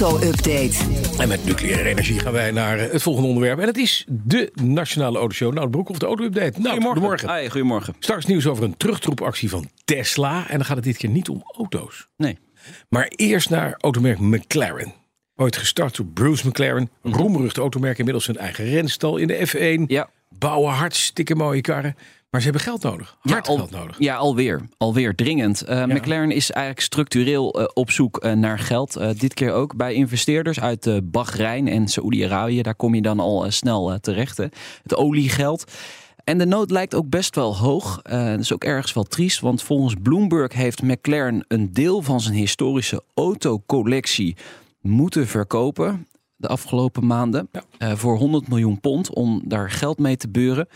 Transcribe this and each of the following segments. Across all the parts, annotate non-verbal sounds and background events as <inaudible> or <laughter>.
Auto-update. En met nucleaire energie gaan wij naar het volgende onderwerp. En het is de Nationale Autoshow. Nou, de broek of de auto-update. Nou, goedemorgen. Hi, goedemorgen. Straks nieuws over een terugtroepactie van Tesla. En dan gaat het dit keer niet om auto's. Nee. Maar eerst naar automerk McLaren. Ooit gestart door Bruce McLaren. Een roemrucht automerk, inmiddels een eigen renstal in de F1. Ja. Bouwen hartstikke mooie karren. Maar ze hebben geld nodig. Hard ja, al, geld nodig. Ja, alweer. Alweer dringend. Uh, McLaren is eigenlijk structureel uh, op zoek uh, naar geld. dit keer ook bij investeerders uit Bahrein en Saoedi-Arabië. Daar kom je dan al snel terecht. Hè. Het oliegeld. En de nood lijkt ook best wel hoog. dat is ook ergens wel triest. Want volgens Bloomberg heeft McLaren een deel van zijn historische autocollectie moeten verkopen. De afgelopen maanden. Ja. voor 100 miljoen pond. Om daar geld mee te beuren.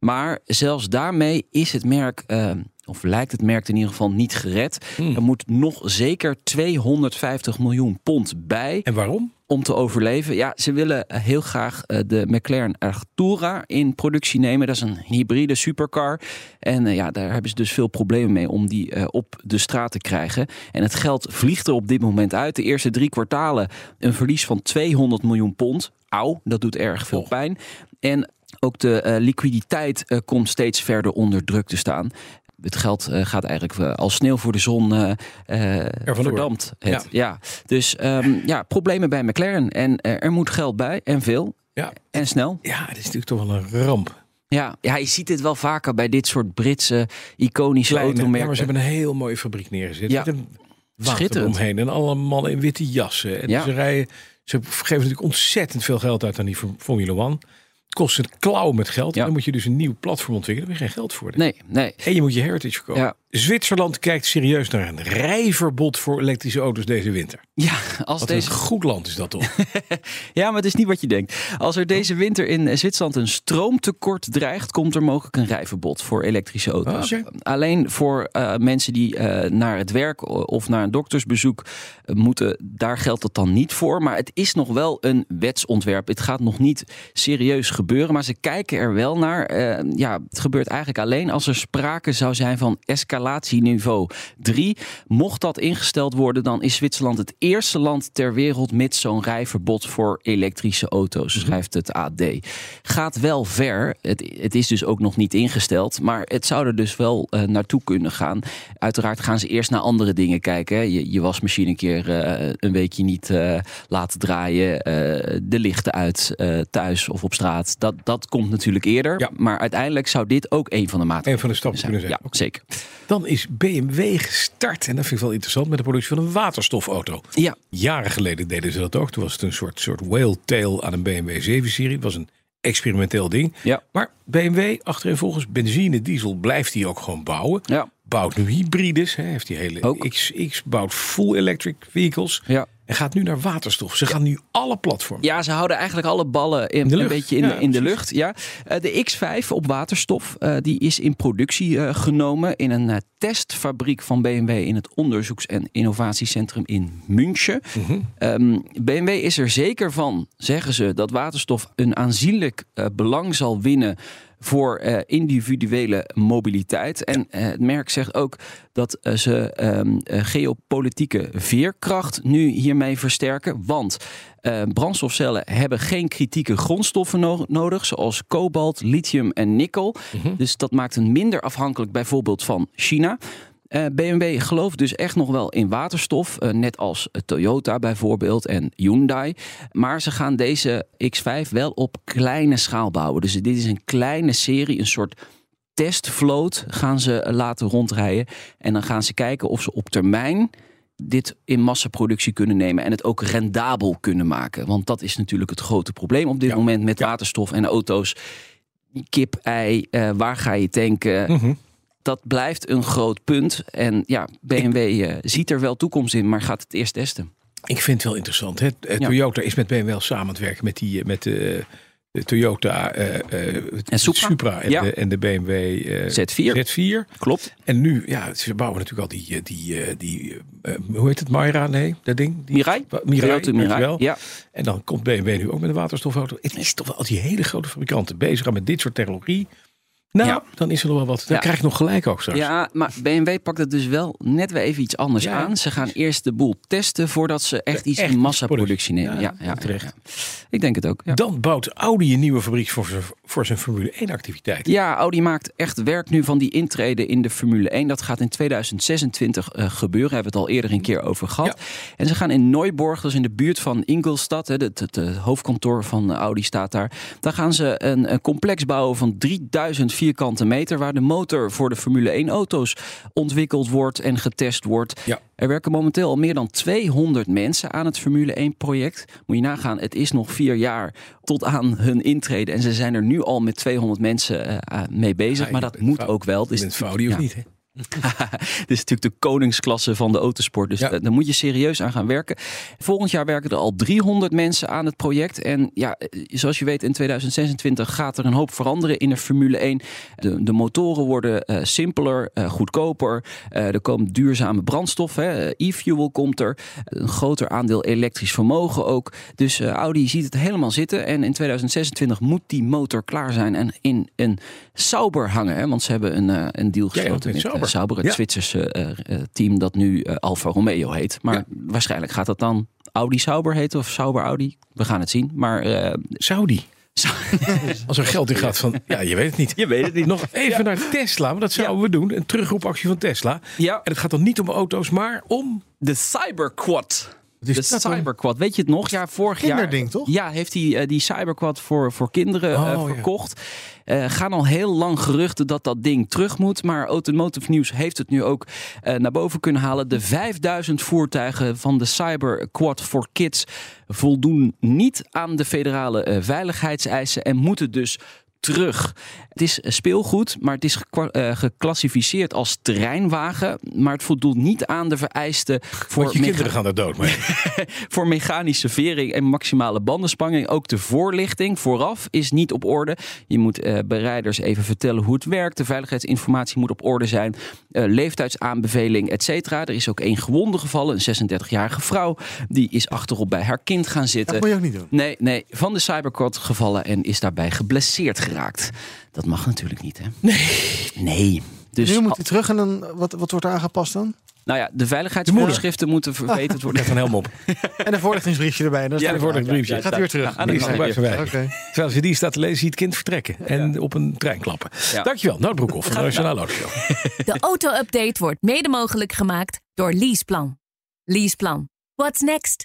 Maar zelfs daarmee is het merk, uh, of lijkt het merk in ieder geval niet gered. Hmm. Er moet nog zeker 250 miljoen pond bij. En waarom? Om te overleven. Ja, ze willen heel graag uh, de McLaren Artura in productie nemen. Dat is een hybride supercar. En uh, ja, daar hebben ze dus veel problemen mee om die op de straat te krijgen. En het geld vliegt er op dit moment uit. De eerste drie kwartalen een verlies van 200 miljoen pond. Auw, dat doet erg veel Oh. pijn. En ook de uh, liquiditeit uh, komt steeds verder onder druk te staan. Het geld uh, gaat eigenlijk als sneeuw voor de zon verdampt. Het. Ja. ja. Dus um, ja, problemen bij McLaren. En er moet geld bij en veel. Ja. En snel. Ja, het is natuurlijk toch wel een ramp. Ja, ja, je ziet dit wel vaker bij dit soort Britse iconische Kleine, automerken. Ja, maar ze hebben een heel mooie fabriek neergezet. Ja. Met een Schitterend. omheen en alle mannen in witte jassen. En Ja. ze rijden, ze geven natuurlijk ontzettend veel geld uit aan die Formule One. Kost een klauw met geld. Ja. En dan moet je dus een nieuw platform ontwikkelen. Daar heb je geen geld voor. Nee, nee. En je moet je heritage verkopen. Ja. Zwitserland kijkt serieus naar een rijverbod voor elektrische auto's deze winter. Ja, als Wat deze een goed land is dat toch? <laughs> Ja, maar het is niet wat je denkt. Als er deze winter in Zwitserland een stroomtekort dreigt, komt er mogelijk een rijverbod voor elektrische auto's. Ah. Alleen voor uh, mensen die uh, naar het werk of naar een doktersbezoek uh, moeten, daar geldt dat dan niet voor. Maar het is nog wel een wetsontwerp. Het gaat nog niet serieus gebeuren, maar ze kijken er wel naar. Eh, ja, het gebeurt eigenlijk alleen als er sprake zou zijn van escalatieniveau 3. Mocht dat ingesteld worden, dan is Zwitserland het eerste land ter wereld met zo'n rijverbod voor elektrische auto's, schrijft het AD. Gaat wel ver. Het, het, is dus ook nog niet ingesteld, maar het zou er dus wel uh, naartoe kunnen gaan. Uiteraard gaan ze eerst naar andere dingen kijken. Hè. Je, je wasmachine een keer uh, een weekje niet uh, laten draaien, de lichten uit thuis of op straat. Dat, dat komt natuurlijk eerder. Ja. Maar uiteindelijk zou dit ook een van de maatregelen Een van de stappen kunnen zijn. Ja, zeker. Dan is BMW gestart, en dat vind ik wel interessant, met de productie van een waterstofauto. Ja. Jaren geleden deden ze dat ook. Toen was het een soort, soort whale tail aan een BMW 7-serie. Het was een experimenteel ding. Ja. Maar BMW, achterin volgens benzine, diesel, blijft hij ook gewoon bouwen. Ja. Bouwt nu hybrides. Hè, heeft die hele Ook. XX, bouwt full electric vehicles. Ja. En gaat nu naar waterstof. Ze gaan nu alle platforms. Ja, ze houden eigenlijk alle ballen in, de een beetje in, Ja, in de lucht. Ja. Uh, de X5 op waterstof uh, die is in productie uh, genomen in een testfabriek van BMW in het onderzoeks- en innovatiecentrum in München. Mm -hmm. um, BMW is er zeker van, zeggen ze, dat waterstof een aanzienlijk belang zal winnen voor uh, individuele mobiliteit. En uh, het merk zegt ook dat uh, ze um, geopolitieke veerkracht nu hiermee versterken. Want brandstofcellen hebben geen kritieke grondstoffen no nodig, zoals kobalt, lithium en nikkel. Mhm. Mm -hmm. Dus dat maakt hen minder afhankelijk bijvoorbeeld van China. Uh, BMW gelooft dus echt nog wel in waterstof, uh, net als Toyota bijvoorbeeld en Hyundai. Maar ze gaan deze X5 wel op kleine schaal bouwen. Dus dit is een kleine serie, een soort testvloot gaan ze laten rondrijden. En dan gaan ze kijken of ze op termijn dit in massaproductie kunnen nemen en het ook rendabel kunnen maken. Want dat is natuurlijk het grote probleem op dit Ja. moment met Ja. waterstof en auto's. Kip, ei, uh, waar ga je tanken? Mhm. Dat blijft een groot punt. En ja, BMW uh, ziet er wel toekomst in, maar gaat het eerst testen. Ik vind het wel interessant. Hè? Toyota is met BMW samen aan het werken met, die, met de de Toyota eh, eh, En Supra. en, Ja. de, en de BMW eh, Z4. Z4. Klopt. En nu, ja, ze bouwen natuurlijk al die, eh, die, eh, die eh, hoe heet het, Mayra? Nee, dat ding? Die, Mirai? Mirai, Toyota Mirai, ja. En dan komt BMW nu ook met een waterstofauto. Het is toch wel al die hele grote fabrikanten bezig met dit soort technologie. Nou, Ja. dan is er nog wel wat. Dan Ja. krijg je nog gelijk ook straks. Ja, maar BMW pakt het dus wel net weer even iets anders Ja. aan. Ze gaan eerst de boel testen voordat ze echt iets Echt in massaproductie productie. nemen. Ja, Ja, terecht. Ik denk het ook. Dan bouwt Audi een nieuwe fabriek voor zijn, voor zijn Formule 1 activiteit. Ja, Audi maakt echt werk nu van die intrede in de Formule 1. Dat gaat in 2026 eh, gebeuren. Hebben we het al eerder een keer over gehad. En ze gaan in Neuburg, dat is in de buurt van Ingolstadt. hè, Het, hoofdkantoor van Audi staat daar. Daar gaan ze een, een complex bouwen van 3000 vierkante meter. Waar de motor voor de Formule 1 auto's ontwikkeld wordt en getest wordt. Ja. Er werken momenteel al meer dan 200 mensen aan het Formule 1 project. Moet je nagaan, het is nog vier jaar tot aan hun intrede. En ze zijn er nu al met 200 mensen eh, eh, mee bezig. Ja, maar dat moet ook wel. Je bent Audi of ja. niet, hè? <laughs> Dit is natuurlijk de koningsklasse van de autosport. Dus Ja. eh, daar moet je serieus aan gaan werken. Volgend jaar werken er al 300 mensen aan het project. En ja, eh, zoals je weet, in 2026 gaat er een hoop veranderen in de Formule 1. De, de motoren worden eh, simpeler, goedkoper. Er komen duurzame brandstof. E-fuel komt er. Een groter aandeel elektrisch vermogen ook. Dus Audi ziet het helemaal zitten. En in 2026 moet die motor klaar zijn en in een Sauber hangen. Hè? Want ze hebben een, een deal ja, gesloten met met, Sauber. Sauber, het Ja. Zwitserse eh, eh, team dat nu eh, Alfa Romeo heet. Maar Ja. waarschijnlijk gaat dat dan Audi Sauber heten of Sauber Audi. We gaan het zien. Maar Saudi. <laughs> Als er geld in gaat van, ja, je weet het niet. <laughs> je weet het niet. Nog even naar Tesla, want dat zouden we doen. Een terugroepactie van Tesla. Ja, En het gaat dan niet om auto's, maar om... de Cyberquad. Is de dat dan? Cyberquad. Weet je het nog? Ja, vorig jaar. Kinderding, toch? Ja, heeft hij eh, die Cyberquad voor, voor kinderen eh, Oh, ja. verkocht. Eh, gaan al heel lang geruchten dat dat ding terug moet. Maar Automotive News heeft het nu ook eh, naar boven kunnen halen. De 5000 voertuigen van de Cyberquad for Kids voldoen niet aan de federale eh, veiligheidseisen. En moeten dus terug. Het is speelgoed, maar het is eh, geclassificeerd als terreinwagen. Maar het voldoet niet aan de vereisten voor Want je kinderen gaan er dood mee. <laughs> voor mechanische vering en maximale bandenspanning. Ook de voorlichting vooraf is niet op orde. Je moet eh, bereiders even vertellen hoe het werkt. De veiligheidsinformatie moet op orde zijn. Eh, leeftijdsaanbeveling, et cetera. Er is ook één gewonde gevallen, een 36-jarige vrouw. Die is achterop bij haar kind gaan zitten. Dat moet je ook niet doen. Nee, nee, van de cyberquad gevallen en is daarbij geblesseerd geraakt. Dat mag natuurlijk niet, hè? Nee. Nee. Dus, nu moet hij terug en dan, wat, wat wordt er aangepast dan? nou ja, de veiligheidsvoorschriften moeten verbeterd worden. <laughs> Gaat een helm op. En een voorlichtingsbriefje erbij. Dan Ja, staat een het voorlichtingsbriefje. Gaat weer terug. Ja, Die is. Terwijl ze die staat te lezen, zie je het kind vertrekken. En op een trein klappen. Ja. Dankjewel, Nout Broekhoff van de Nationale Autoshow. <laughs> De auto-update wordt mede mogelijk gemaakt door Leaseplan. Leaseplan. What's next?